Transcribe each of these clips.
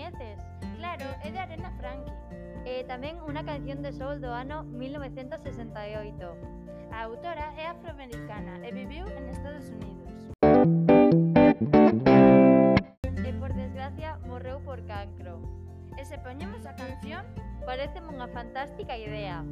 coñeces. Claro, é de Arena Frankie. Eh, e tamén unha canción de sol do ano 1968. A autora é afroamericana eh, e viviu en Estados Unidos. E por desgracia morreu por cancro. E se poñemos a canción, parece unha fantástica idea.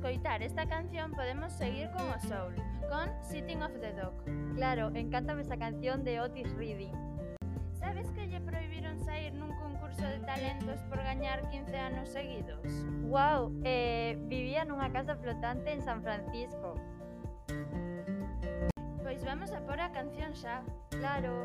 escoitar esta canción podemos seguir con o soul, con Sitting of the Dog. Claro, encántame esa canción de Otis Reading. Sabes que lle prohibiron sair nun concurso de talentos por gañar 15 anos seguidos? Wow, eh, vivía nunha casa flotante en San Francisco. Pois vamos a por a canción xa. Claro.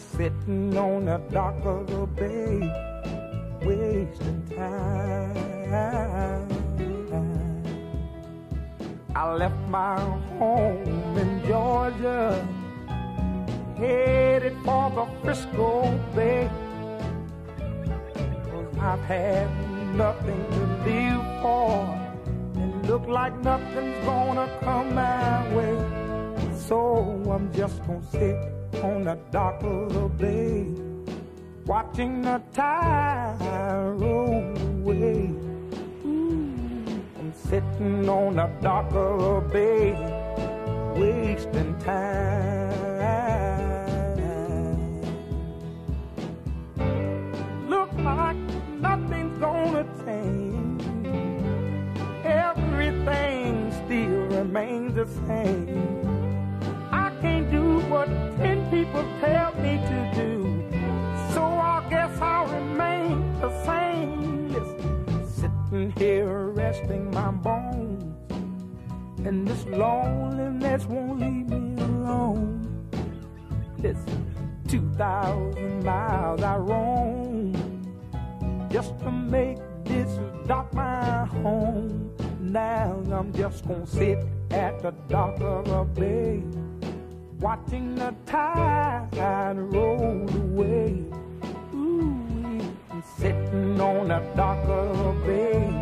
sitting on the dock of the bay, wasting time. I left my home in Georgia, headed for the Frisco Bay. Cause I've had nothing to live for. And look like nothing's gonna come my way. So I'm just gonna sit on the dock of the bay, watching the tide roll away. I'm sitting on the dock of the bay, wasting time. Look like nothing's gonna change. Everything still remains the same. And this loneliness won't leave me alone. Listen, 2,000 miles I roam just to make this dock my home. Now I'm just gonna sit at the dock of a bay, watching the tide roll away. Ooh, sitting on the dock of a bay,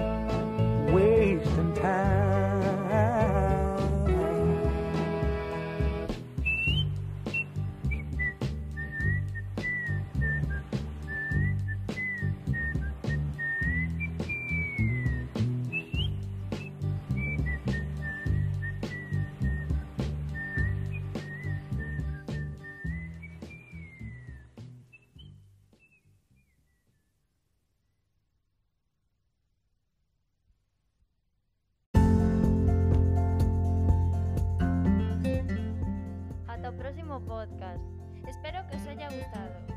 Espero que os haya gustado.